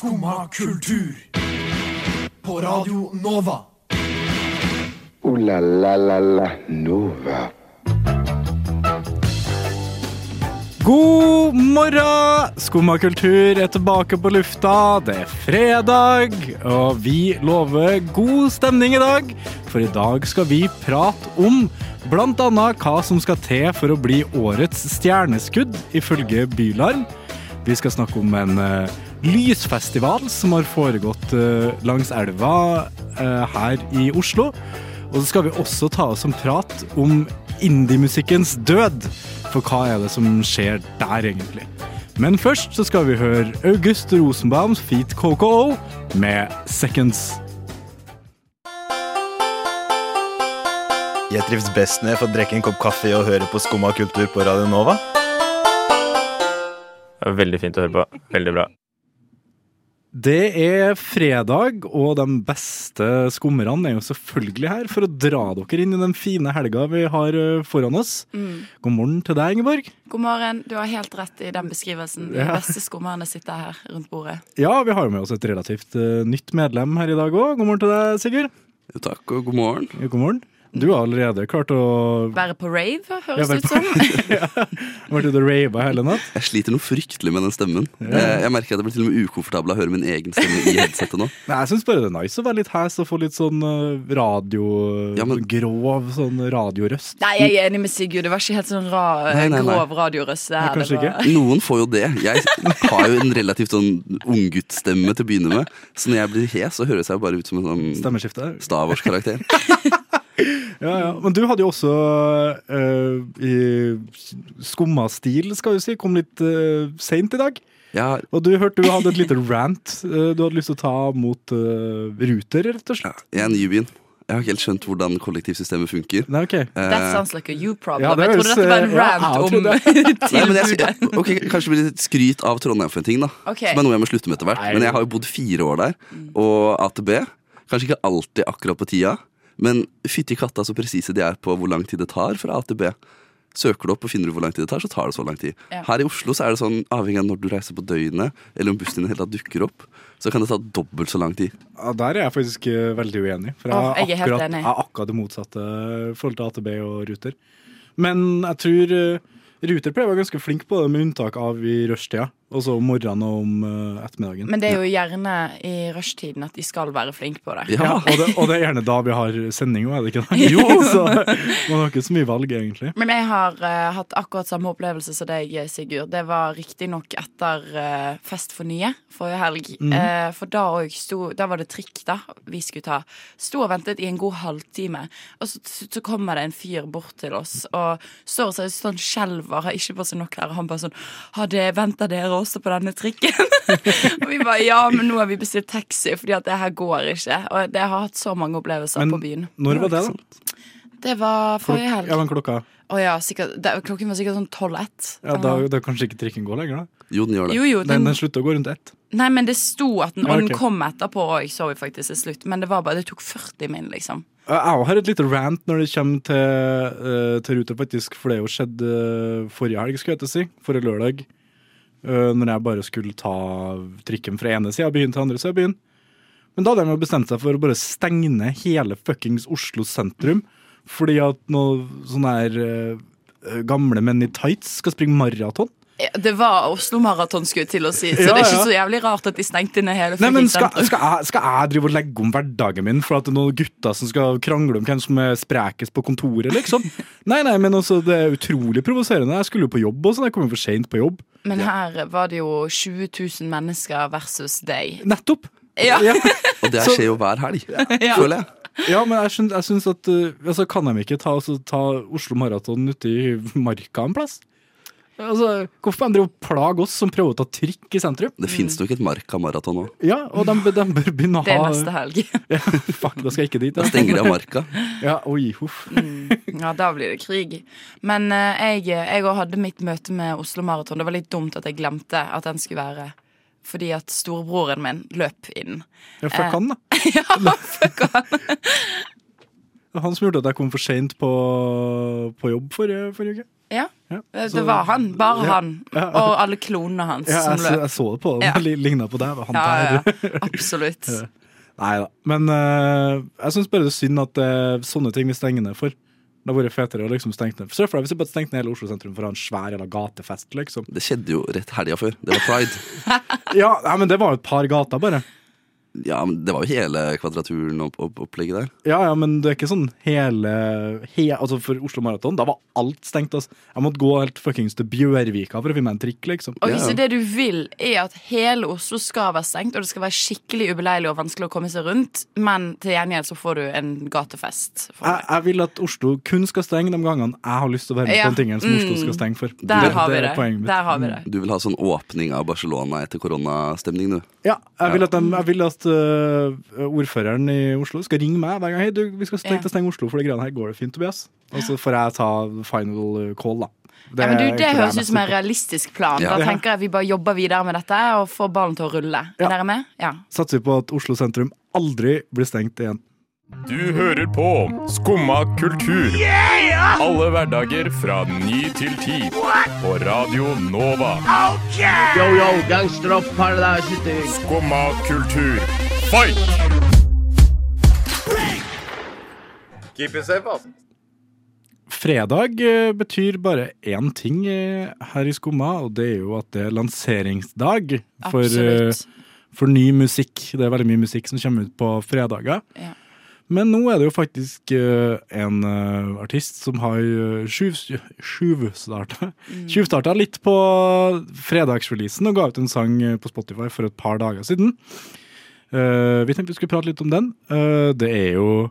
Skumma kultur. På Radio Nova. O-la-la-la-la Nova. God morgen! Skumma kultur er tilbake på lufta. Det er fredag, og vi lover god stemning i dag. For i dag skal vi prate om annet hva som skal til for å bli årets stjerneskudd, ifølge Bylarm. Vi skal snakke om en eh, lysfestival som har foregått eh, langs elva eh, her i Oslo. Og så skal vi også ta oss en prat om indiemusikkens død. For hva er det som skjer der, egentlig? Men først så skal vi høre August Rosenbaums feat KKO med Seconds. Jeg trives best når jeg får drikke en kopp kaffe og høre på Skumma kultur på Radio Nova. Veldig fint å høre på. Veldig bra. Det er fredag, og de beste skummerne er jo selvfølgelig her for å dra dere inn i den fine helga vi har eh, foran oss. God morgen til deg, Ingeborg. God morgen. Du har helt rett i den beskrivelsen. De Ja. beste skummerne sitter her rundt bordet. Ja, vi har jo med oss et relativt eh, nytt medlem her i dag òg. God morgen til deg, Sigurd. Takk og god morgen. God morgen. Du har allerede klart å Være på rave, Ja, høres det ut som. Vært ute og rava hele natt? Jeg sliter noe fryktelig med den stemmen. Jeg, jeg merker at jeg blir til og med ukomfortabel av å høre min egen stemme i headsetet nå. Nei, jeg syns bare det er nice å være litt hes og få litt sånn eh, radio... Ja, men- Grov sånn radiorøst. Nei, jeg er enig med Sigurd. Det var ikke helt sånn ra Nei, nei, nei. grov radiorøst. det her. kanskje Det var- Noen får jo det. Jeg har jo en relativt sånn ungguttstemme til å begynne med. Så når jeg blir hes, så høres jeg jo bare ut som en sånn Stemmeskifte. Stavårskarakter. Ja, ja. Men du hadde jo også uh, i skumma stil, skal vi si, kom litt uh, seint i dag. Ja. Og du hørte du hadde et lite rant uh, du hadde lyst til å ta mot uh, Ruter, rett og ja, slett. jeg er ny i byen. Jeg har ikke helt skjønt hvordan kollektivsystemet funker. Nei, ok. That Eh, sounds like a you problem. Ja, det jeg trodde dette var en rant ja, om trodde Nei, jeg, tilbudet. ja, ok, Kanskje det blir litt skryt av Trondheim for en ting, da. Ok. Som er noe jeg må slutte med etter hvert. Men jeg har jo bodd fire år der. Og AtB Kanskje ikke alltid akkurat på tida, men fytti katta så presise de er på hvor lang tid det tar fra A til B. Søker du opp og finner du hvor lang tid det tar, så tar det så lang tid. Ja. Her i Oslo så er det sånn, avhengig av når du reiser på døgnet, eller om bussen din hele tatt dukker opp, så kan det ta dobbelt så lang tid. Ja, der er jeg faktisk eh, veldig uenig. For jeg, jeg er er akkurat, jeg er akkurat det motsatte i forhold til AtB og Ruter. Men jeg tror eh, Ruter pleier å være ganske flink på det, med unntak av i rushtida. Også om morgenen og om uh, ettermiddagen. Men det er jo gjerne i rushtiden at de skal være flinke på det. ja, Ja, og, det, og det er gjerne da vi har sending, jo, er det ikke det? Jo. så man har ikke så mye valg, egentlig. Men jeg har uh, hatt akkurat samme opplevelse som deg, Sigurd. Det var riktignok etter uh, Fest for nye forrige helg. Mhm. Eh, for da, òg sto- da var det trikk da vi skulle ta. Sto og ventet i en god halvtime, og så, så kommer det en fyr bort til oss og står og ser sånn skjelver, har ikke på seg nok klær. og Han bare sånn Har det, venter dere også på denne trikken? og vi bare ja, men nå har vi bestilt taxi, fordi at det her går ikke. Og det har hatt så mange opplevelser Men på byen. når var det, da? Det var forrige helg. Ja, men klokka Å ja, sikkert, det, klokken var sikkert sånn 12-1. ja, da, da kanskje ikke trikken går lenger, da? Jo, den gjør det. Jo, jo. Den, Den, den slutter å gå rundt ett. nei, men det sto at den, Ja, og den kom etterpå òg, så vi faktisk til slutt. Men det var bare, det tok 40 min, liksom. Jeg har et lite rant når det kommer til, eh, til Ruter, faktisk. For det jo skjedd eh, forrige helg, skulle jeg til å si. Forrige lørdag. Uh, når jeg bare skulle ta trikken fra ene sida av byen til andre sida av byen. Men da hadde de bestemt seg for å bare stenge ned hele fuckings Oslo sentrum. Fordi at noen sånne her uh, gamle menn i tights skal springe maraton. Ja, Det var Oslo Maraton, skulle jeg til å si. Så Ja, det er ikke ja. så jævlig rart at de stengte ned hele Nei, men skal, skal, jeg, skal jeg drive og legge om hverdagen min for at det er noen gutter som skal krangle om hvem som er sprekest på kontoret, liksom? Nei, nei, men også, det er utrolig provoserende. Jeg skulle jo på jobb også, jeg kom jo for seint på jobb. Men her var det jo 20 000 mennesker versus deg. Nettopp! Ja. Ja, Og det skjer jo hver helg, Ja. føler jeg. ja men jeg syns, jeg syns at uh, altså, Kan de ikke ta, altså, ta Oslo Maraton ute i marka en plass? Altså, hvorfor andre de og plage oss som prøver å ta trykk i sentrum? Det fins nok et Marka-maraton nå. Ja, og de, de bør begynne å ha Det er neste helg. ja, Fuck, da skal jeg ikke dit. Da Da. stenger de Marka. Ja, oi, huff. Ja, da blir det krig. Men eh, jeg, òg hadde mitt møte med Oslo Maraton. Det var litt dumt at jeg glemte at den skulle være fordi at storebroren min løp inn. Ja, fuck han, da. ja, fuck han. Det var Han som gjorde at jeg kom for seint på, på jobb forrige, forrige uke. Ja, Ja, det var han. Bare Ja. han. Og alle klonene hans Ja, som løp. jeg så det på Ja. det. Ligna på deg. Han Ja, der. ja, absolutt. Nei da. Men uh, jeg syns bare det er synd at det er sånne ting vi stenger ned for. Det har vært fetere å liksom stenge ned. Se for deg hvis vi bare stengte ned hele Oslo sentrum for å ha en svær eller gatefest, liksom. Det skjedde jo rett helga før. Det var pride. Ja, nei, men det var jo et par gater, bare. Ja, men Det var jo hele kvadraturen og opp, opplegget der. Ja, ja, men det er ikke sånn hele, hele Altså For Oslo Maraton, da var alt stengt. Altså. Jeg måtte gå helt fuckings til Bjørvika for å finne meg en trikk, liksom. Og Ja. hvis det du vil, er at hele Oslo skal være stengt, og det skal være skikkelig ubeleilig og vanskelig å komme seg rundt, men til gjengjeld så får du en gatefest. For Jeg, jeg vil at Oslo kun skal stenge de gangene jeg har lyst til å være med Ja. på den tingen som Oslo Mm. skal stenge for. Der har vi det. poenget. Der har vi det. Du vil ha sånn åpning av Barcelona etter koronastemning, du. Ja, jeg vil at, de, jeg vil at øh, ordføreren i Oslo skal ringe meg hver gang. Hei, du, vi skal stenge, Ja. stenge Oslo, for de greiene her går det fint, Tobias. Og så får jeg ta final call, da. Ja, men du, Det høres ut som en realistisk plan. Ja. Da tenker jeg vi bare jobber videre med dette og får ballen til å rulle. Ja. Er dere med? Ja. Satser på at Oslo sentrum aldri blir stengt igjen. Du hører på Skumma kultur. Alle hverdager fra ny til ti. På Radio Nova. Yo, yo, gangsteropp, paradise Skumma kultur, fight! Keep it safe, ass. Fredag øh, betyr bare én ting øh, her i Skumma, og det er jo at det er lanseringsdag for, øh, for ny musikk. Det er veldig mye musikk som kommer ut på fredager. Ja. Men nå er det jo faktisk øh, en øh, artist som har tjuv- tjuvstarta Mm. Litt på fredagsreleasen og ga ut en sang på Spotify for et par dager siden. Eh, vi tenkte vi skulle prate litt om den. Eh, det er jo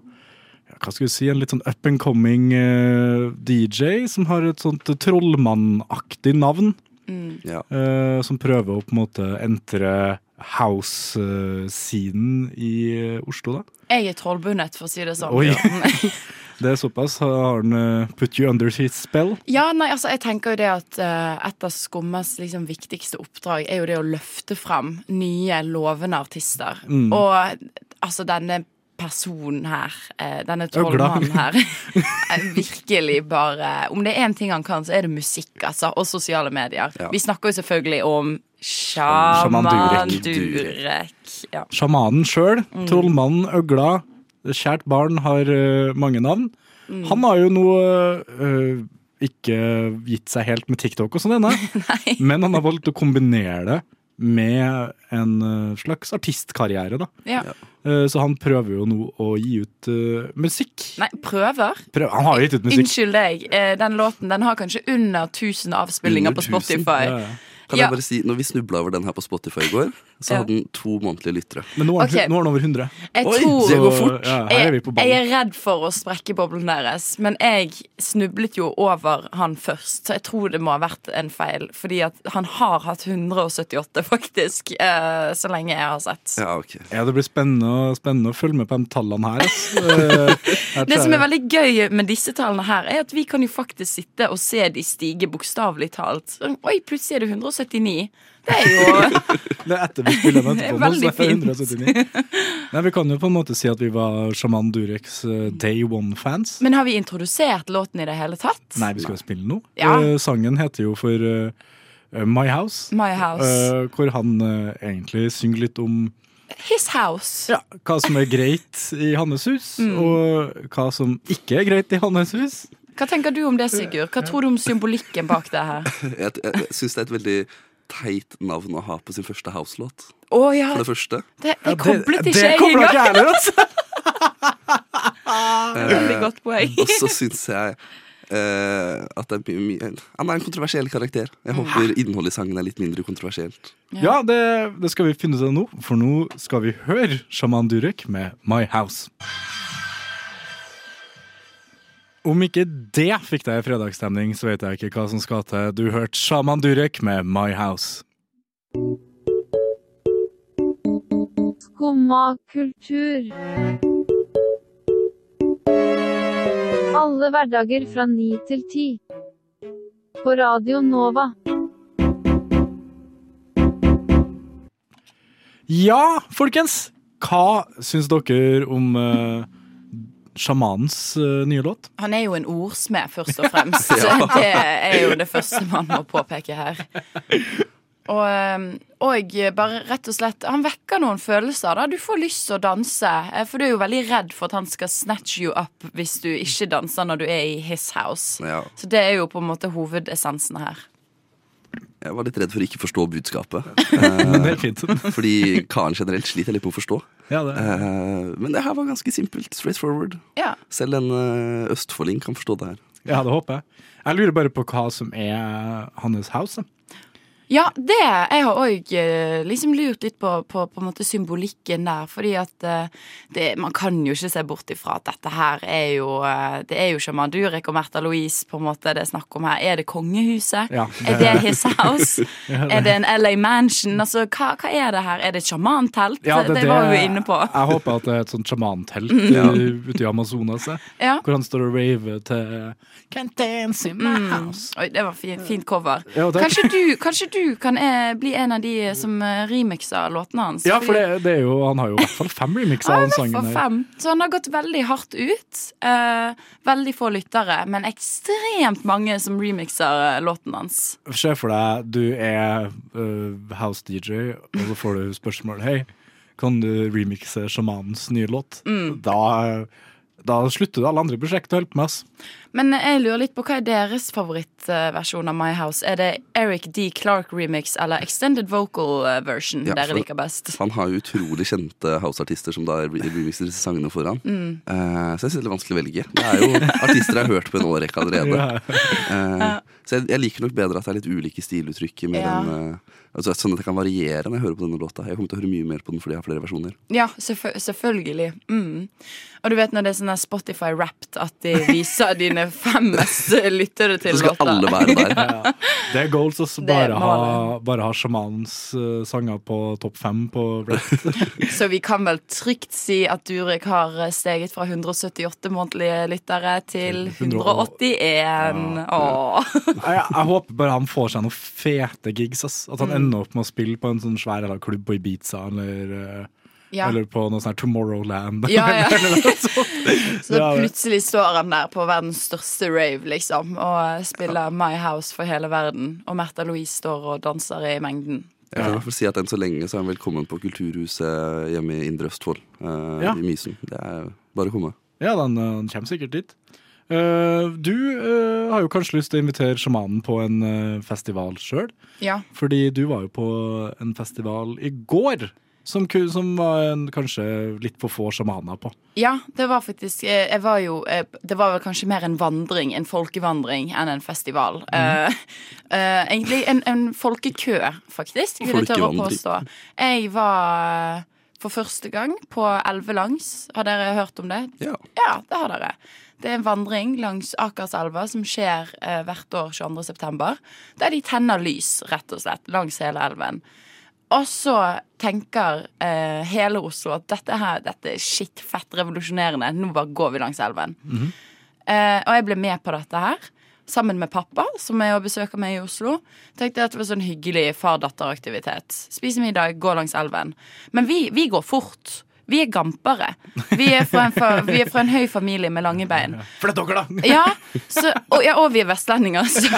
hva skal vi si, en litt sånn up and coming eh, DJ som har et sånt trollmannaktig navn. Mm. Ja. eh, som prøver å på en måte entre house-siden i eh, Oslo, da. Jeg er trollbundet, for å si det sånn. Oi. Det er såpass. Har han eh, put you under his spell? Ja, nei, altså jeg tenker jo det at eh, et av Skummas liksom, viktigste oppdrag er jo det å løfte fram nye, lovende artister. Mm. Og altså denne personen her, eh, denne trollmannen her, er virkelig bare Om det er én ting han kan, så er det musikk, altså, og sosiale medier. Ja. Vi snakker jo selvfølgelig om Sjaman Durek. Durek. Ja. Sjamanen sjøl, Mm. trollmannen, øgla, kjært barn har uh, mange navn. Mm. Han har jo nå uh, ikke gitt seg helt med TikTok og sånn ennå, men han har valgt å kombinere det med en eh, slags artistkarriere, da. Ja. Eh, så han prøver jo nå å gi ut uh, musikk. Nei, prøver? Prøv, han har jo gitt ut musikk. Unnskyld deg. Den låten den har kanskje under 1000 avspillinger Under på 1000? Spotify. Ja, ja. Kan Ja. jeg bare si, når vi snubla over den her på Spotify i går, så Ja. hadde den to månedlige lyttere. Men nå er, han, Ok. nå er den over 100. Jeg Oi, tror det går fort. Ja, er jeg, jeg er redd for å sprekke boblen deres, men jeg snublet jo over han først. Så jeg tror det må ha vært en feil, fordi at han har hatt 178, faktisk, uh, så lenge jeg har sett. Ja, okay. Ja, det blir spennende, spennende å følge med på de tallene her. Eh, her Det som er veldig gøy med disse tallene her, er at vi kan jo faktisk sitte og se de stige bokstavelig talt. Oi, plutselig er det 179. Det er jo Det er etter vi spiller den er etterpå. nå, så veldig det er fint. 179. Nei, Vi kan jo på en måte si at vi var Shaman Dureks eh, Day One-fans. Men har vi introdusert låten i det hele tatt? Nei, vi skal jo spille nå. Ja. Eh, sangen heter jo for eh, eh, My House. My House. eh, hvor han eh, egentlig synger litt om His House. ja, hva som er greit i hans hus, Mm. og hva som ikke er greit i hans hus. Hva tenker du om det, Sigurd? Hva tror du om symbolikken bak det her? Jeg, jeg, jeg syns det er et veldig teit navn å ha på sin første house-låt. Å ja, For det første. det, det koblet ikke det jeg engang. ikke jeg heller! Veldig godt poeng. Og så syns jeg uh, at det er mye, mye Han er en kontroversiell karakter. Jeg håper innholdet i sangen er litt mindre kontroversielt. Ja, det, det skal vi finne ut av nå, for nå skal vi høre Shaman Durek med My House. Om ikke det fikk deg fredagsstemning, så vet jeg ikke hva som skal til. Du hørte Shaman Durek med My House. Skumma kultur. Alle hverdager fra ni til ti. På Radio Nova. Ja, folkens! Hva syns dere om uh, sjamanens uh, nye låt. Han er jo en ordsmed, først og fremst. Ja. Det er jo det første man må påpeke her. Og, eh, og bare rett og slett Han vekker noen følelser. da Du får lyst til å danse, eh, for du er jo veldig redd for at han skal snatch you up hvis du ikke danser når du er i his house. Ja. Så det er jo på en måte hovedessensen her. Jeg var litt redd for å ikke forstå budskapet. Men det er fint. Fordi Karen generelt sliter litt på å forstå. Ja, det. Eh, Men det her var ganske simpelt. Straight forward. Ja. Selv en eh, østfolding kan forstå det her. ja, det håper jeg. Jeg lurer bare på hva som er hans house. Ja, det Jeg har òg liksom lurt litt på, på, på en måte symbolikken der. Fordi at eh, det, man kan jo ikke se bort ifra at dette her er jo eh, Det er jo sjaman Durek og Märtha Louise på en måte det er snakk om her. Er det kongehuset? Ja, Er det his house? Er det en LA Mansion? Altså, hva, hva er det her? Er det et sjamantelt? Ja, det, var vi inne på. Jeg håper at det er et sånt sjamantelt eh, ute i Amazonas. eh, Ja. Hvor han står og raver til Can't dance in my house. Oi, det var fint, fint cover. Ja, kanskje, du, kanskje du kan jeg bli en av de som eh, remixer låtene hans? Ja, for det, det er jo, han har jo i hvert fall fem remixer av den sangen. fem. Så han har gått veldig hardt ut. Eh, veldig få lyttere, men ekstremt mange som remixer eh, låten hans. Se for deg du er uh, house DJ, og så får du spørsmål Hei, kan du remixe sjamanens nye låt? Mm. Da, da slutter alle andre prosjekter å holde på med. oss. Men jeg lurer litt på hva er deres favorittversjon av My House? Er det Eric D. Clark remix eller extended vocal eh, version Ja, dere liker best? Han har jo utrolig kjente house-artister som da re- remixer disse sangene foran. Mm. Uh, så jeg synes det er vanskelig å velge. Det er jo artister jeg har hørt på en årrekke allerede. Uh, så jeg, jeg liker nok bedre at det er litt ulike stiluttrykk. Mer Ja. enn, uh, altså, sånn at jeg kan variere når jeg hører på denne låta. Jeg kommer til å høre mye mer på den fordi jeg har flere versjoner. Ja, selvfø selvfølgelig. Mm. Og du vet når det er sånn Spotify-rapped at de viser dine fem mest lyttede til låter. Alle være der. Ja. Det er goals å bare, ha- bare ha sjamanens uh, sanger på topp fem på rap. Så vi kan vel trygt si at Durek har steget fra 178 månedlige lyttere til Til 100 181. Åh. jeg, jeg håper bare han får seg noen fete gigs. Ass. At han Mm. ender opp med å spille på en sånn svær klubb på Ibiza eller, eh, Ja. eller på noe sånn Tomorrowland. Ja, ja. eller noe sånt. Så da plutselig står han der på verdens største rave, liksom, og spiller My House for hele verden. Og Märtha Louise står og danser i mengden. Jeg kan i hvert fall si at Enn så lenge så er han velkommen på Kulturhuset hjemme i Indre Østfold. eh, Ja. I Mysen. Det er bare å komme. Ja, den, eh, den kommer sikkert dit. Uh, du uh, har jo kanskje lyst til å invitere sjamanen på en uh, festival sjøl. Ja. Fordi du var jo på en festival i går som, som var en, kanskje litt for få sjamaner på. Ja, det var faktisk eh, Jeg var jo eh, Det var vel kanskje mer en vandring, en folkevandring, enn en festival. Mm. Uh, uh, egentlig en, en folkekø, faktisk, vil jeg tørre å påstå. Jeg var for første gang på Elvelangs. Har dere hørt om det? Ja. Ja, det har dere. Det er en vandring langs Akerselva som skjer eh, hvert år 22. september. Der de tenner lys, rett og slett, langs hele elven. Og så tenker eh, hele Oslo at dette her, dette er shit fett revolusjonerende. Nå bare går vi langs elven. eh, og jeg ble med på dette her. Sammen med pappa, som er og besøker meg i Oslo. Tenkte at det var sånn hyggelig far-datter-aktivitet. Spise middag, gå langs elven. Men vi, vi går fort. Vi er gampere. Vi er fra en, fa vi er fra en høy familie med lange bein. Er dere, da! Ja, så, og, ja, og vi er vestlendinger. Så,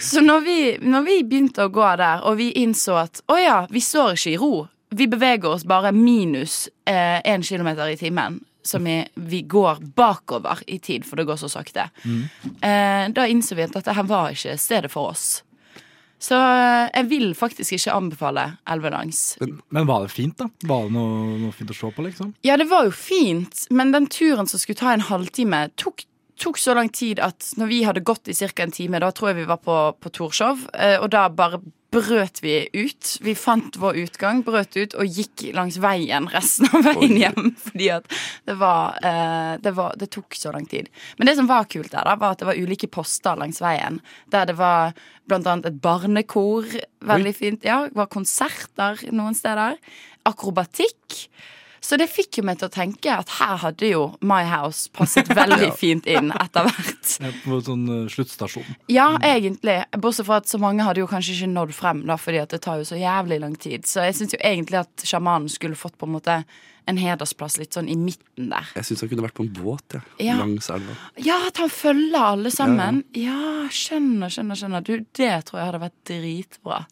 så når, vi, når vi begynte å gå der, og vi innså at å ja, vi står ikke i ro. Vi beveger oss bare minus én kilometer i timen. Som i, vi går bakover i tid, for det går så sakte. Eh, da innså vi at dette her var ikke stedet for oss. Så eh, jeg vil faktisk ikke anbefale Elvelangs. Men var det fint, da? Var det noe, noe fint å se på, liksom? Ja, det var jo fint, men den turen som skulle ta en halvtime, tok, tok så lang tid at når vi hadde gått i ca. en time, da tror jeg vi var på, på Torshov, eh, og da bare brøt vi ut. Vi fant vår utgang, brøt ut og gikk langs veien resten av veien hjem. Fordi at det var, eh, det var Det tok så lang tid. Men det som var kult der, da, var at det var ulike poster langs veien. Der det var blant annet et barnekor, veldig fint. Ja, det var konserter noen steder. Akrobatikk. Så det fikk jo meg til å tenke at her hadde jo My House passet veldig fint inn etter hvert. På sånn eh, sluttstasjon. Ja, egentlig. Bortsett fra at så mange hadde jo kanskje ikke nådd frem, da, fordi at det tar jo så jævlig lang tid. Så jeg syns jo egentlig at sjamanen skulle fått på en måte en hedersplass litt sånn i midten der. Jeg syns han kunne vært på en båt ja. Ja. langs elva. Ja, at han følger alle sammen. Ja, skjønner, skjønner, skjønner. Du, det tror jeg hadde vært dritbra.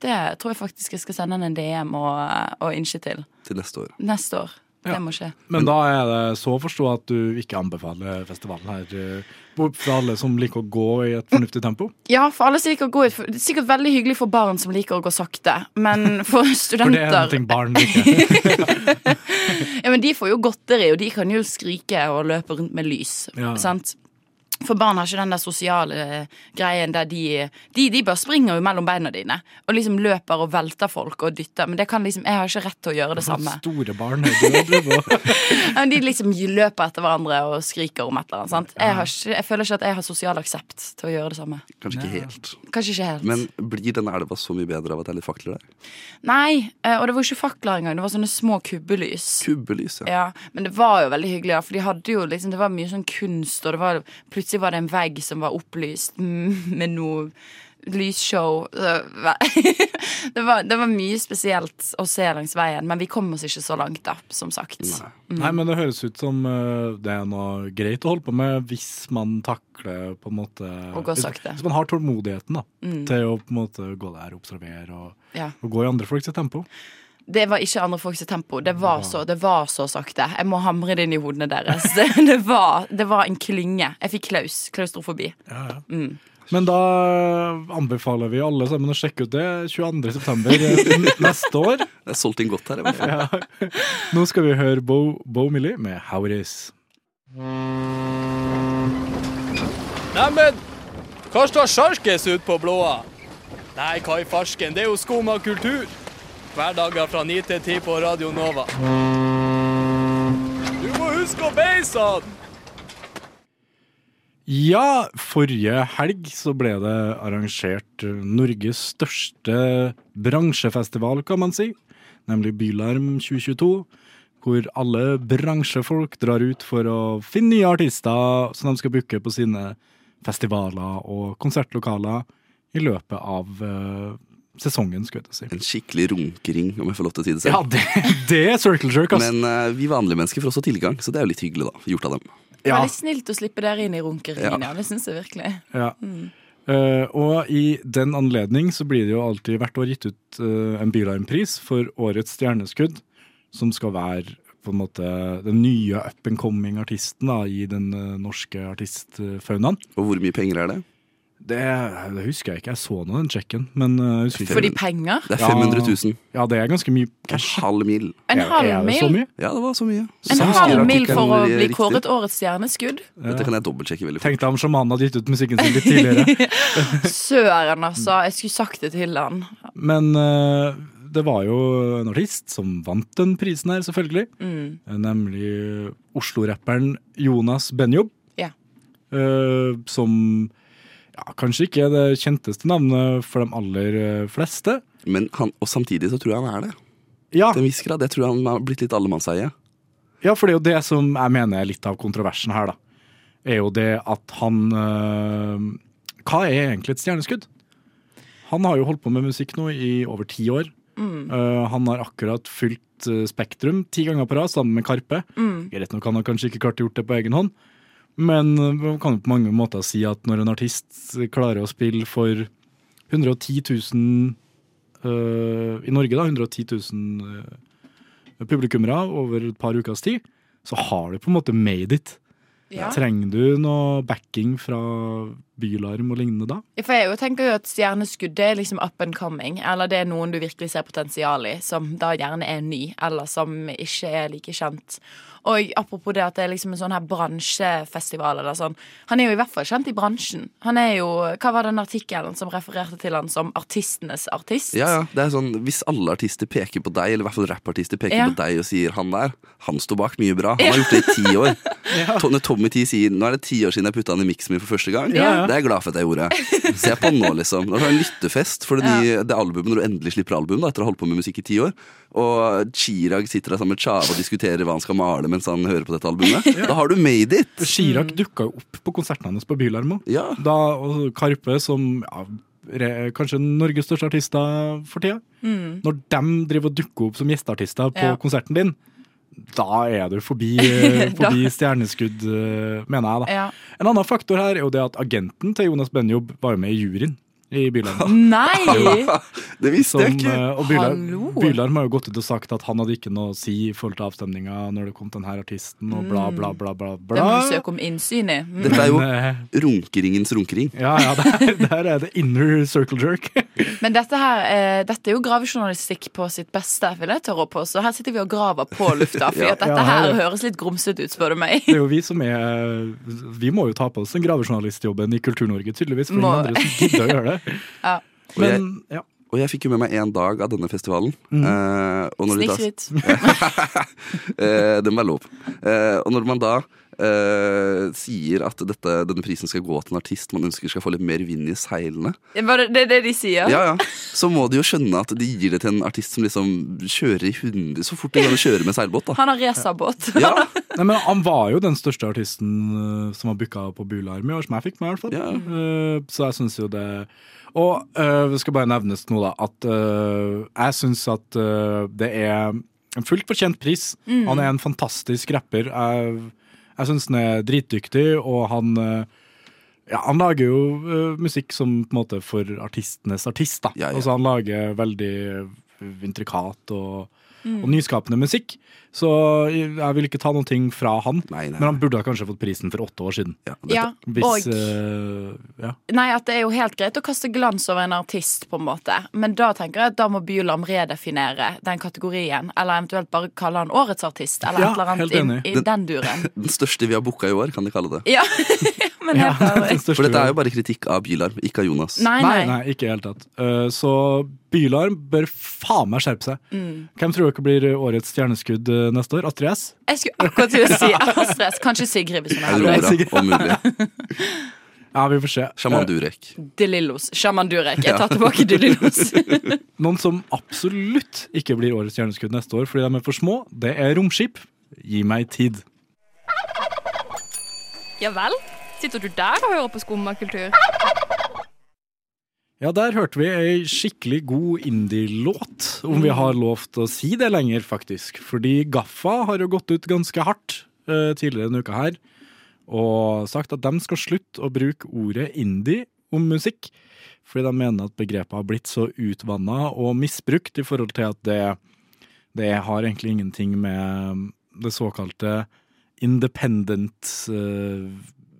Det tror jeg faktisk jeg skal sende han en DM og, og innse til. Til neste år. Neste år. Ja. Det må skje. Men da er det så å forstå at du ikke anbefaler festivalen her eh, for alle som liker å gå i et fornuftig tempo? Ja, for alle som liker å gå ut Det er sikkert veldig hyggelig for barn som liker å gå sakte, men for studenter For det er noe en ting barn liker. Ja, men De får jo godteri, og de kan jo skrike og løpe rundt med lys. Ja. Sant? For barn har ikke den der sosiale greien der de, de De bare springer jo mellom beina dine og liksom løper og velter folk og dytter. Men det kan liksom, jeg har ikke rett til å gjøre det samme. Store barn. er De liksom løper etter hverandre og skriker om et eller annet. Sant? Jeg, har ikke, jeg føler ikke at jeg har sosial aksept til å gjøre det samme. Kanskje ikke helt. Kanskje ikke helt. Men blir denne elva så mye bedre av at det er litt fakler der? Nei, eh, og det var ikke fakler engang. Det var sånne små kubbelys. Kubbelys, ja. Ja, men det var jo veldig hyggelig, da, for de hadde jo liksom, det var mye sånn kunst, og det var, plutselig var det en vegg som var opplyst mm, med noe lysshow. Det var, det var mye spesielt å se langs veien, men vi kom oss ikke så langt, da, som sagt. Nei, men det høres ut som eh, det er noe greit å holde på med hvis man takler på en måte Å gå hvis, sakte. hvis man har tålmodigheten da, Mm. til å på en måte gå der og observere og, Ja. og gå i andre folks tempo. Det var ikke andre folks tempo. Det var så, det var så sakte. Jeg må hamre det inn i hodene deres. Det, det, var, det var en klynge. Jeg fikk klaus. Klaustrofobi. Mm. Men da anbefaler vi alle sammen å sjekke ut det 22. september eh, neste år. Det er solgt inn godt her. Ja. Nå skal vi høre Bo, Bo Millie med How It Is. Neimen, hva står sjarkes ut på blåa? Nei, hva i farsken, det er jo skum av kultur. Hverdager fra 9 til 10 på Radio Nova. Du må huske å beise han! Ja, forrige helg så ble det arrangert Norges største bransjefestival, kan man si. Nemlig Bylarm 2022. Hvor alle bransjefolk drar ut for å finne nye artister som de skal booke på sine festivaler og konsertlokaler i løpet av eh, sesongen, skulle jeg si. En skikkelig runkering, om jeg får lov til å si det selv. Ja, det, det er circle jerk, ass. Men uh, vi vanlige mennesker får også tilgang, så det er jo litt hyggelig, da. Gjort av dem. Ja. Veldig snilt å slippe dere inn i runkeringen, ja. Det syns jeg virkelig. Ja. Eh, og i den anledning så blir det jo alltid hvert år gitt ut uh, en Bylarm-pris for årets stjerneskudd, som skal være på en måte den nye up and coming artisten da, i den norske artistfaunaen. Og hvor mye penger er det? Det, det husker jeg ikke, jeg så nå den sjekken, men eh, jeg ikke. For penger? Det er 500 000. Ja, det er ganske mye En halv mil. En halv er det mil? så mye? Ja, det var så mye. En Så halv mil for å bli riktig. kåret årets stjerneskudd? Dette kan jeg dobbeltsjekke veldig fort. Tenk deg om sjamanen hadde gitt ut musikken sin litt tidligere. Søren, altså. Jeg skulle sagt det til han. Men uh, det var jo en artist som vant den prisen her, selvfølgelig. Mm. Nemlig Oslo-rapperen Jonas Benjob. Ja. Uh, som ja, kanskje ikke det kjenteste navnet for de aller eh, fleste. Men han, og samtidig så tror jeg han er det. Ja, Til en viss grad. Jeg tror han har blitt litt allemannseie. ja, for det er jo det som jeg mener er litt av kontroversen her, da. Er jo det at han øh, Hva er egentlig et stjerneskudd? Han har jo holdt på med musikk nå i over ti år. Eh, han har akkurat fylt Spektrum ti ganger på rad sammen med Karpe. Greit nok han har kanskje ikke klart å gjort det på egen hånd, men man kan på mange måter si at når en artist klarer å spille for 110 000 eh, i Norge, da, 110 000 eh, publikummere over et par ukers tid, så har du på en måte made it. Ja. Trenger du noe backing fra Bylarm og lignende da? For jeg jo tenker jo at stjerneskuddet er liksom up and coming. Eller det er noen du virkelig ser potensial i, som da gjerne er ny, eller som ikke er like kjent. Og apropos det at det er liksom en sånn her bransjefestival eller sånn. Han er jo i hvert fall kjent i bransjen. Han er jo Hva var den artikkelen som refererte til han som artistenes artist? Ja, ja, det er sånn, Hvis alle artister peker på deg, eller i hvert fall rappartister peker Ja. på deg og sier 'han der', han står bak mye bra. Han har gjort det i ti år. ja. Når Tommy T sier 'nå er det ti år siden jeg putta han i miksen min for første gang', Ja, ja. Det er jeg glad for at jeg gjorde. Se på den nå, liksom. Er du en lyttefest for det, nye, det albumet når du endelig slipper album, da, etter å ha holdt på med musikk i ti år. Og Chirag sitter der sammen med Chava og diskuterer hva han skal male mens han hører på dette albumet. Da har du made it! Chirag dukka jo opp på konserten hans på Bylarmo. Ja. Da, og Karpe, som ja, re, kanskje Norges største artister for tida, når de driver og dukker opp som gjesteartister på Ja. konserten din, da er du forbi, eh, forbi stjerneskudd, eh, mener jeg. da. Ja. En annen faktor her er jo det at agenten til Jonas Benjob var jo med i juryen i Bylarm. Nei! Det visste Som, jeg ikke. eh, og Bylarm, Hallo. Bylarm har jo gått ut og sagt at han hadde ikke noe å si i forhold til avstemninga når det kom til denne artisten, og bla, bla, bla, bla. Det må du søke om innsyn i. Mm. Dette er jo eh, runkeringens runkering. ja, ja, der, der er det inner circle jerk. Men dette her, eh, dette er jo gravejournalistikk på sitt beste, vil jeg tørre å påstå. Her sitter vi og graver på lufta, for Ja. at dette Ja, her her er- høres litt grumsete ut, spør du meg. Det er jo vi som er Vi må jo ta på oss den gravejournalistjobben i Kultur-Norge, tydeligvis. For Må- ingen andre som gidder å gjøre det. Ja. Og jeg, ja. og jeg fikk jo med meg en dag av denne festivalen. Eh, og når de da- Snikskryt. Eh, den var lov. Eh, og når man da eh, sier at dette, denne prisen skal gå til en artist man ønsker skal få litt mer vind i seilene, det det, er det de sier? ja, ja, så må de jo skjønne at de gir det til en artist som liksom kjører i hundre så fort de kan kjøre med seilbåt. da Han har racerbåt. Ja, Nei, men Han var jo den største artisten eh, som var booka på Bularm i år, som jeg fikk med. i hvert fall. Ja. Eh, så jeg syns jo det Og eh, det skal bare nevnes nå, da, at uh, jeg syns at uh, det er en fullt fortjent pris. Han er en fantastisk rapper. Jeg, jeg syns han er dritdyktig, og han eh, ja, Han lager jo uh, musikk som på en måte for artistenes artist. da. Ja, ja. Altså Han lager veldig intrikat og, og nyskapende musikk. Så jeg vil ikke ta noen ting fra han, Nei, nei, men han burde ha kanskje fått prisen for åtte år siden. ja, Ja, Hvis og uh, Ja. Nei, at det er jo helt greit å kaste glans over en artist, på en måte. Men da tenker jeg at da må Bylarm redefinere den kategorien. Eller eventuelt bare kalle han årets artist, eller Ja, et eller helt annet inn, i den duren. Den største vi har booka i år, kan de kalle det. Ja, men helt den For dette er jo bare kritikk av Bylarm, ikke av Jonas. Nei, Nei, nei. ikke i det hele tatt. Uh, så Bylarm bør faen meg skjerpe seg. Mm. Hvem tror dere blir årets stjerneskudd neste år? Astrid S? Jeg skulle akkurat til å si Astrid S. Kanskje Sigrid, hvis hun er Aurora, om mulig. Ja, vi får se. Sjaman Eh, Durek. De Lillos. Shaman Durek. Jeg tar tilbake De Lillos. noen som absolutt ikke blir årets stjerneskudd neste år fordi de er for små, det er Romskip. Gi meg tid. Ja vel? Sitter du der og hører på skummakultur? Ja, der hørte vi ei skikkelig god indie-låt, om vi har lov til å si det lenger, faktisk. Fordi Gaffa har jo gått ut ganske hardt uh, tidligere denne uka her, og sagt at de skal slutte å bruke ordet indie om musikk, fordi de mener at begrepet har blitt så utvanna og misbrukt i forhold til at det, det har egentlig ingenting med det såkalte independent eh,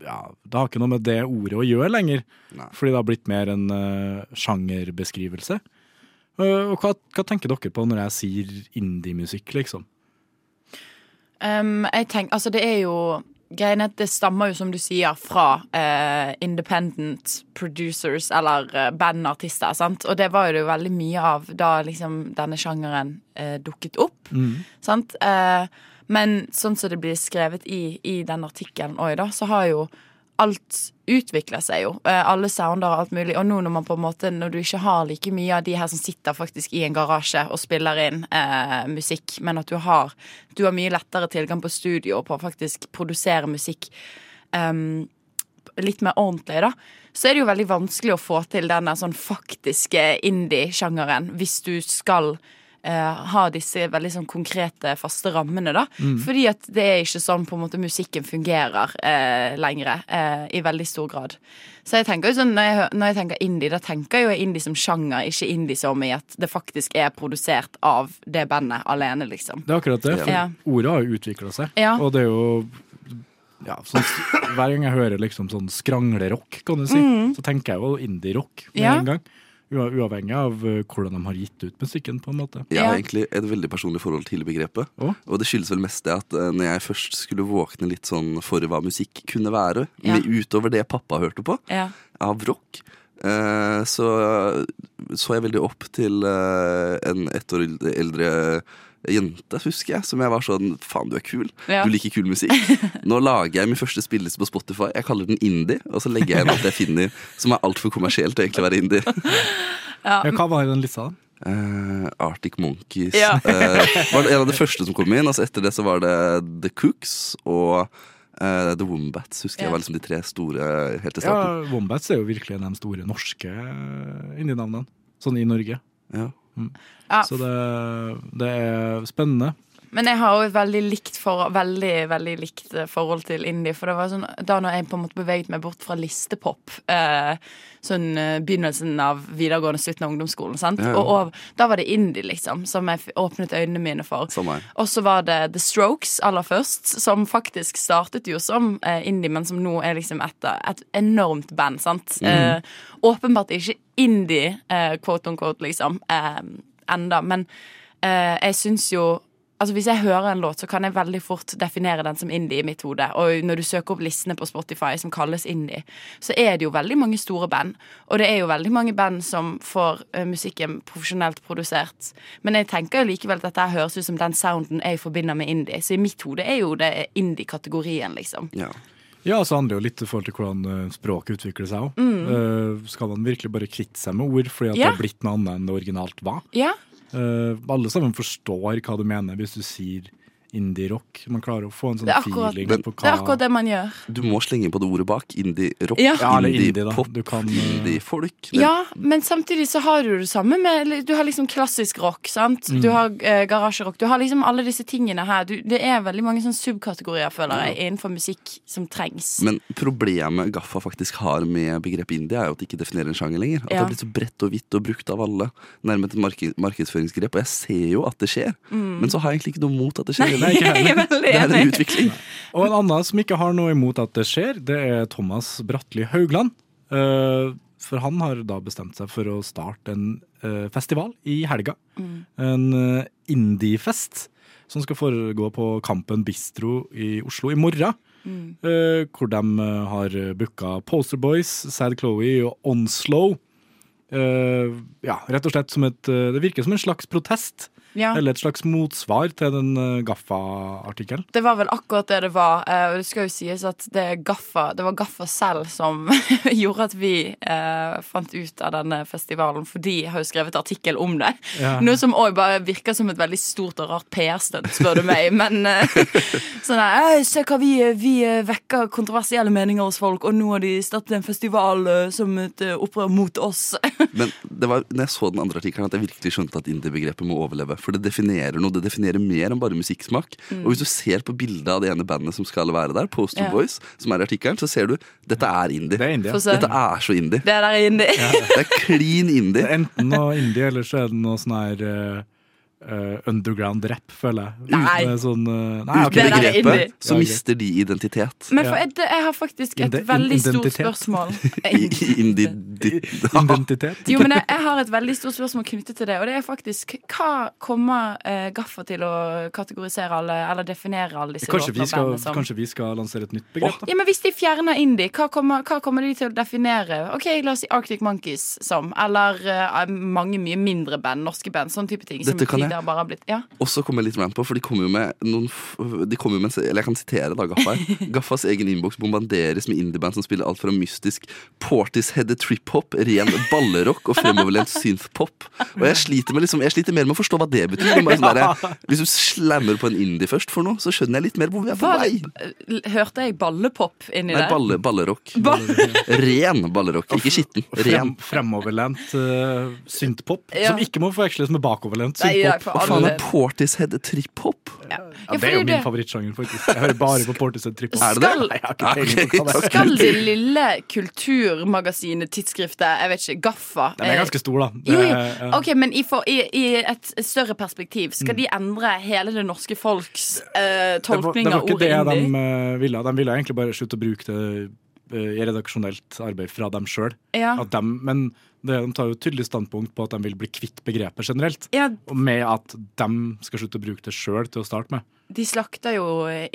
ja, Det har ikke noe med det ordet å gjøre lenger. Nei. Fordi det har blitt mer en uh, sjangerbeskrivelse. Uh, og hva, hva tenker dere på når jeg sier indie-musikk, liksom? Um, jeg tenker, altså det er jo Greien er at det stammer jo, som du sier, fra eh, independent producers, eller eh, bandartister, sant? Og det var jo det jo veldig mye av da liksom denne sjangeren eh, dukket opp, sant? Eh, men sånn som det blir skrevet i, i den artikkelen òg, da, så har jo alt utvikler seg jo. Eh, alle sounder og alt mulig. Og nå når man på en måte Når du ikke har like mye av de her som sitter faktisk i en garasje og spiller inn eh, musikk, men at du har Du har mye lettere tilgang på studio og på å faktisk produsere musikk um, litt mer ordentlig, da. Så er det jo veldig vanskelig å få til den der sånn faktiske indie-sjangeren hvis du skal ha disse veldig sånn konkrete, faste rammene, da. Fordi at det er ikke sånn på en måte musikken fungerer eh, lenger, eh, i veldig stor grad. Så jeg tenker jo sånn, når jeg, når jeg tenker indie, da tenker jeg jo indie som sjanger, ikke indie som i at det faktisk er produsert av det bandet alene, liksom. Det er akkurat det. For Ja. ordet har jo utvikla seg. Ja. Og det er jo ja, sånn, Hver gang jeg hører liksom sånn skranglerock, kan du si, så tenker jeg jo indie-rock med Mm. Ja. en gang. Ua- Uavhengig av eh, hvordan de har gitt ut musikken, på en måte. Jeg har egentlig et veldig personlig forhold til begrepet. Å? Og det skyldes vel mest det at eh, når jeg først skulle våkne litt sånn for hva musikk kunne være, Ja. med, utover det pappa hørte på, Ja. av rock, eh, så så jeg veldig opp til en ett år eldre jente, husker jeg, som jeg var sånn Faen, du er kul. Ja. Du liker kul musikk. Nå lager jeg min første spilleliste på Spotify. Jeg kaller den indie, og så legger jeg inn alt jeg finner som er altfor kommersielt til egentlig å være indie. Ja. Ja, hva var i den lista? da? Eh, Arctic Monkeys Ja. uh, var det en av de første som kom inn. Altså etter det så var det The Cooks og Uh, The Wombats. Husker Ja. jeg var liksom de tre store helt til Ja. Wombats er jo virkelig en av de store norske indie-navnene. Sånn i Norge. Ja. Ja. Så det, det er spennende. Men jeg har jo et veldig likt for, veldig, veldig likt eh, forhold til indie. For det var sånn, da når jeg på en måte beveget meg bort fra listepop, eh, sånn eh, begynnelsen av videregående, slutten av ungdomsskolen, sant? Ja, ja. Og og, da var det indie, liksom, som jeg åpnet øynene mine for. Og så var det The Strokes aller først, som faktisk startet jo som eh, indie, men som nå er liksom et, et enormt band, sant? Eh, åpenbart ikke indie, eh, quote on quote, liksom, enda, men eh, jeg syns jo Altså Hvis jeg hører en låt, så kan jeg veldig fort definere den som indie i mitt hode. Og når du søker opp listene på Spotify som kalles indie, så er det jo veldig mange store band. Og det er jo veldig mange band som får uh, musikken profesjonelt produsert. Men jeg tenker jo likevel at dette høres ut som den sounden jeg forbinder med indie. Så i mitt hode er jo det indie-kategorien, liksom. Ja. Ja, så handler det jo litt i forhold til hvordan eh, språket utvikler seg òg. skal man virkelig bare kvitte seg med ord fordi at yeah. Det har blitt noe annet enn det originalt var? Ja, Eh, alle sammen forstår hva du mener hvis du sier indie-rock. Man klarer å få en sånn det akkurat feeling Men- på hva det er akkurat det man gjør. Du må slenge på det ordet bak. Indie-rock, Ja. Indie-pop, Du kan, eh, indie-folk. Ja, men samtidig så har du det samme med Du har liksom klassisk rock, sant? Mm. Du har eh, garasjerock. Du har liksom alle disse tingene her. Du, det er veldig mange sånne subkategorier, føler jeg, innenfor musikk som trengs. Men problemet Gaffa faktisk har med begrepet indie, er jo at det ikke definerer en sjanger lenger. At det Ja. har blitt så bredt og hvitt og brukt av alle. Nærmet et marked, markedsføringsgrep. Og jeg ser jo at det skjer, men så har jeg egentlig ikke noe mot at det skjer. Nei, ikke jeg er heller. enig. Det er en utvikling. Og en annen som ikke har noe imot at det skjer, det er Thomas Bratli Haugland. Eh, For han har da bestemt seg for å starte en eh, festival i helga. En uh, indiefest som skal foregå på Kampen Bistro i Oslo i morgen. Mm. hvor de eh, har booka Posterboys, Sad Chloé og Onslow. Eh, ja, rett og slett som et eh, Det virker som en slags protest. Ja. Eller et slags motsvar til den uh, Gaffa-artikkelen. Det var vel akkurat det det var. eh, Og det skal jo sies at det, Gaffa, det var Gaffa selv som gjorde at vi eh, fant ut av denne festivalen, for de har jo skrevet artikkel om det. Ja. Noe som òg bare virker som et veldig stort og rart PR-stunt, spør du meg. Men eh, sånn her, Se hva vi, vi eh, vekker kontroversielle meninger hos folk, og nå har de startet en festival eh, som et eh, opprør mot oss. Men det var når jeg så den andre artikkelen at jeg virkelig skjønte at indie-begrepet må overleve. For det definerer noe. Det definerer mer enn bare musikksmak. Og hvis du ser på bildet av det ene bandet som skal være der, Poster Ja. Boys, som er i artikkelen, så ser du dette er indie. Det er indie. Ja. Dette er så indie. Det der er indie. Det er clean Det indie. er enten noe indie, eller så er det noe sånn her eh, eh, underground rap, føler jeg. Nei. Uten sånn uh, Nei, okay. Begrepet så mister de identitet. Men for jeg, jeg har faktisk et Inde- veldig stort spørsmål. Identitet. Jo, men jeg, jeg har et veldig stort spørsmål knyttet til det. Og det er faktisk hva kommer uh, Gaffa til å kategorisere alle, eller definere alle disse Kanskje vi, og skal, bandene som kanskje vi skal lansere et nytt begrep? da? ja, men Hvis de fjerner indie, hva kommer, hva kommer de til å definere? Ok, La oss si Arctic Monkeys som. Eller uh, mange mye mindre band, norske band. Sånn type ting. Som Dette kan jeg. Tidligere bare har blitt Ja, Og så kommer jeg litt rant på, for de kommer jo med noen De kom jo med, Eller jeg kan sitere da Gaffa. Gaffas egen innboks bombanderes med indieband som spiller alt fra mystisk Portishead trip-hop, ren ballerock og fremoverlent synth-pop. Og jeg sliter, med liksom, jeg sliter mer med å forstå hva det betyr. Det er bare sånn der, hvis du slammer på en indie først for noe, så skjønner jeg litt mer hvor vi er på vei. det, hørte jeg ballepop inni Nei, der? balle, ballerock. Ball- Ren ballerock, ikke skitten. Frem, fremoverlent uh, synthpop, Ja. som ikke må forveksles med bakoverlent Nei, ja, synthpop. For Hva faen er Portishead trip-hop? ja. Ja, det er jo min favorittsjanger, faktisk. Jeg hører bare på Portishead Trip. Er det det? Skal- Nei, okay, er. Skal det lille kulturmagasinet, tidsskriftet, jeg vet ikke, Gaffa Den er eh, ganske stor, da. Det Jo, jo. Ok, Men i, for, i, i et større perspektiv, skal de endre hele det norske folks eh, Det var, tolkning det var ikke det de eh, ville. De ville egentlig bare slutte å bruke det i redaksjonelt arbeid fra dem sjøl. Ja. Men det, de tar jo tydelig standpunkt på at de vil bli kvitt begrepet generelt. Ja. Med at de skal slutte å bruke det sjøl til å starte med. De slakter jo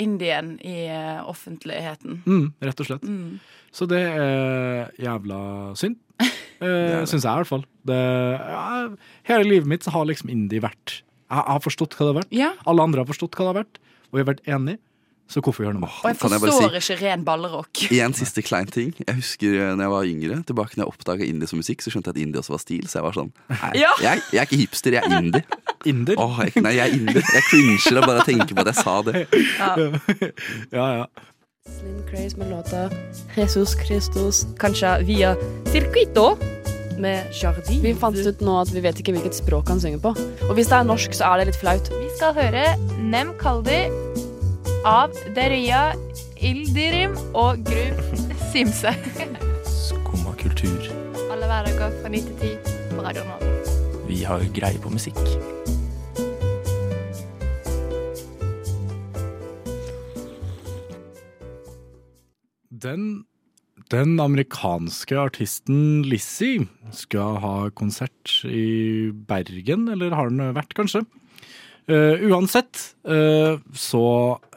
Indien i eh, offentligheten. Mm, rett og slett. Mm. Så det er jævla synd. Uh, Syns jeg, i hvert fall. Det, ja, hele livet mitt så har liksom indie vært Jeg har forstått hva det har vært. Ja. Alle andre har forstått hva det har vært, og vi har vært enige. Så hvorfor gjøre noe med Og jeg forstår jeg si, ikke ren ballerock. En siste klein ting. Jeg husker eh, når jeg var yngre, tilbake når jeg oppdaga indie som musikk, så skjønte jeg at indie også var stil. Så jeg var sånn Nei, Ja. jeg, jeg er ikke hipster, jeg er indie. Inder? Oh, jeg, nei, jeg er indie. Jeg cringer av bare å tenke på at jeg sa det. Ja, ja. Slim Craze med låta Jesus Christus, kanskje via Circuito med Jardin. Vi fant ut nå at vi vet ikke hvilket språk han synger på. Og hvis det er norsk, så er det litt flaut. Vi skal høre Nem Kaldi av Deria Ildirim og Grub Simse. Skumma kultur. Alle hverdager fra 9 til 10 på Radio Nova. Vi har greie på musikk. Den, den amerikanske artisten Lizzie skal ha konsert i Bergen, eller har den vært, kanskje? Eh, uansett, uh, så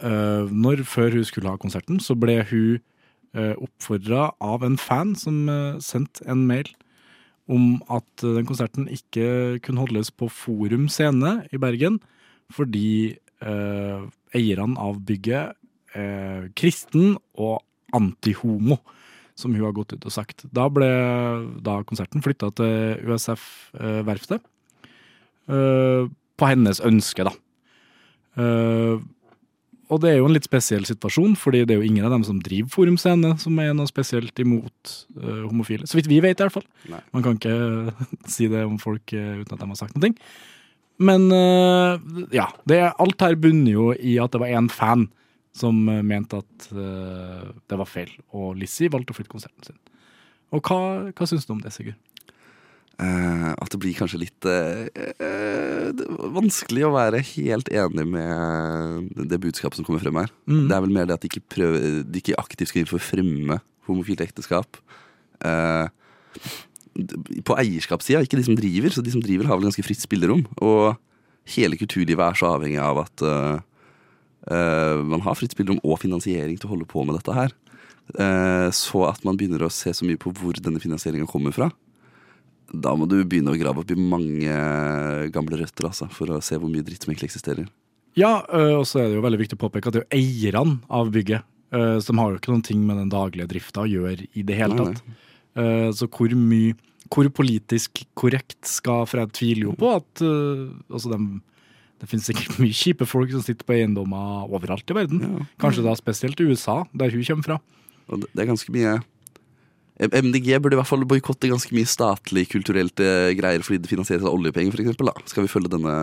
uh, når Før hun skulle ha konserten, så ble hun uh, oppfordra av en fan som uh, sendte en mail om at uh, den konserten ikke kunne holdes på Forum scene i Bergen, fordi uh, eierne av bygget er kristen og antihomo, som hun har gått ut og sagt. Da ble da konserten flytta til USF-verftet. Uh, på hennes ønske, da. Uh, og det er jo en litt spesiell situasjon, fordi det er jo ingen av dem som driver Forum Scene som er noe spesielt imot uh, homofile. Så vidt vi vet, i hvert fall. Nei. Man kan ikke si det om folk uh, uten at de har sagt noe. Men uh, ja, det, alt her bunner jo i at det var én fan som uh, mente at uh, det var feil, og Lizzie valgte å flytte konserten sin. Og hva, hva syns du om det, Sigurd? Eh, at det blir kanskje litt eh, eh, vanskelig å være helt enig med det budskapet som kommer frem her. Mm. Det er vel mer det at de ikke, prøver, de ikke aktivt skal inn for å fremme homofilt ekteskap. På eierskapssida, ikke de som driver. Så de som driver, har vel ganske fritt spillerom. Og hele kulturlivet er så avhengig av at Uh, man har fritt spillerom og finansiering til å holde på med dette her. Uh, så at man begynner å se så mye på hvor denne finansieringa kommer fra da må du begynne å grave opp i mange gamle røtter altså, for å se hvor mye dritt som egentlig eksisterer. Ja, og så er det jo veldig viktig å påpeke at det er jo eierne av bygget. som har jo ikke noen ting med den daglige drifta å gjøre i det hele Nei, tatt. Øh, så hvor mye Hvor politisk korrekt skal For jeg tviler jo på at altså dem, det finnes sikkert mye kjipe folk som sitter på eiendommer overalt i verden. Kanskje da spesielt i USA, der hun kommer fra. Og det det er ganske mye MDG burde i hvert fall boikotte ganske mye statlig kulturelt eh, greier fordi det finansieres av oljepenger, da. Skal vi følge denne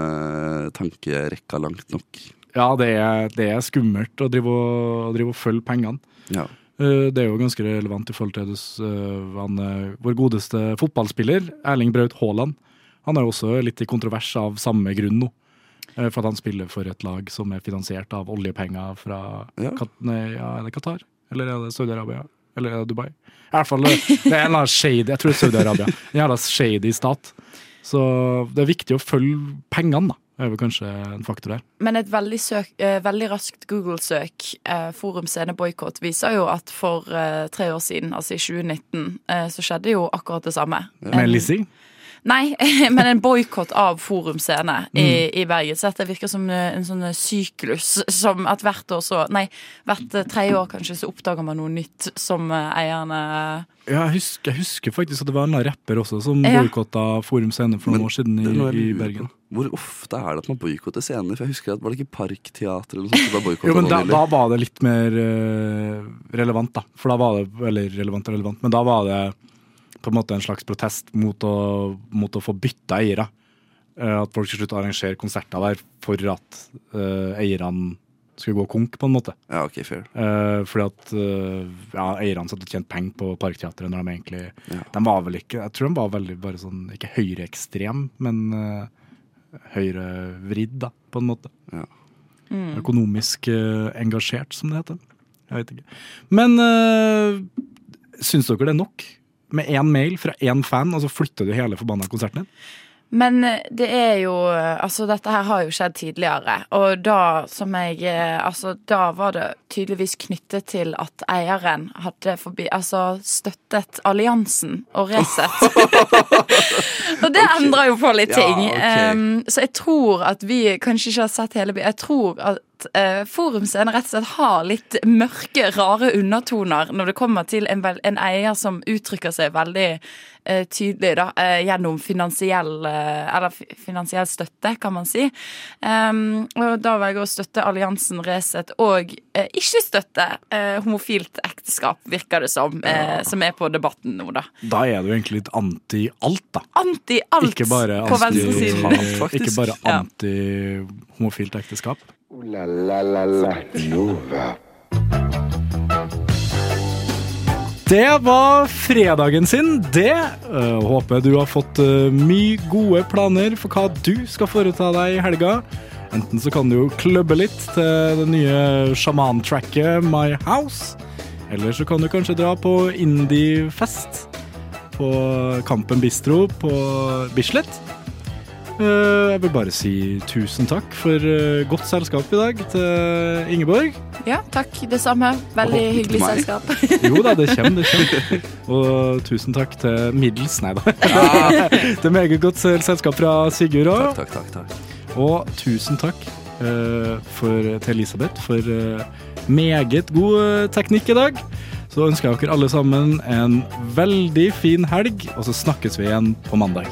tankerekka langt nok? Ja, det er, det er skummelt å drive og, å drive og følge pengene. Ja. Eh, Det er jo ganske relevant i forhold til eh, han, vår godeste fotballspiller, Erling Braut Haaland. Han er jo også litt i kontrovers av samme grunn nå. For at han spiller for et lag som er finansiert av oljepenger fra Ja. Kat nei, ja, Qatar? Eller er det Saudi-Arabia? Eller er det Dubai? I hvert fall, det det er en eller shady Jeg tror det er Saudi-Arabia. En jævla shady stat. Så det er viktig å følge pengene, da. Det er vel kanskje en faktor der. Men et veldig, søk, eh, veldig raskt Google-søk, eh, Forum Scene Boikott, viser jo at for eh, tre år siden, altså i 2019, eh, så skjedde jo akkurat det samme. Med Lizzie? Nei, men en boikott av Forum Scene i, Mm. i Bergen. Så dette virker som eh, en sånn syklus som at hvert år så Nei, hvert eh, tredje år kanskje så oppdager man noe nytt som eh, eierne Ja, jeg husker, jeg husker faktisk at det var en rapper også som Ja. boikotta Forum Scene for noen år siden i, Det noe i Bergen. Hvor ofte er det at man boikotter scener? For jeg husker at Var det ikke Parkteater eller noe sånt? Jo, men da, da var det litt mer eh, relevant, da. For da var det Eller relevant og relevant, men da var det på en måte en slags protest mot å, mot å få bytta eiere. Eh, at folk skulle slutt arrangere konserter der for at uh, eierne skulle gå konk, på en måte. Ja, ok, fair. Uh, fordi at uh, ja, eierne satt og tjente penger på Parkteatret når de egentlig Ja. De var vel ikke Jeg tror de var veldig bare sånn Ikke høyreekstrem, men uh, høyrevridd, da, på en måte. Ja. Økonomisk uh, engasjert, som det heter. Jeg vet ikke. Men uh, Syns dere det er nok med én mail fra én fan, og så flytter du hele forbanna konserten din? Men eh, det er jo Altså, dette her har jo skjedd tidligere, og da som jeg eh, Altså, da var det tydeligvis knyttet til at eieren hadde forbi Altså støttet alliansen og Resett. og det endrer jo på litt Ja, ting. um, så jeg tror at vi kanskje ikke har sett hele byen. Jeg tror at uh, forumscenen rett og slett har litt mørke, rare undertoner når det kommer til en, vel, en eier som uttrykker seg veldig eh, tydelig da, eh, gjennom finansiell, eh, eller finansiell støtte, kan man si. Um, og da velger jeg å støtte alliansen Resett og eh, ikke støtte eh, homofilt ekteskap, virker det som, ja. som er på debatten nå, da. Da er du egentlig litt anti-alt, da. Anti-alt Ikke bare på venstresiden. anti, ikke bare anti-homofilt ekteskap. La la la la Nova. Det var fredagen sin, det. Uh, håper du har fått uh, mye gode planer for hva du skal foreta deg i helga. Enten så kan du jo kløbbe litt til det nye sjamantracket My House. Eller så kan du kanskje dra på indiefest på Kampen Bistro på Bislett. Uh, jeg vil bare si tusen takk for uh, godt selskap i dag til Ingeborg. Ja, takk. Det samme. Veldig Og hyggelig meg. selskap. Jo da, det kommer, det kommer. Og tusen takk til middels, nei da. til meget godt selskap fra Sigurd òg. Takk, takk, takk, takk. Og tusen takk eh, for, til Elisabeth for eh, meget god eh, teknikk i dag. Så ønsker jeg dere alle sammen en veldig fin helg, og så snakkes vi igjen på mandag.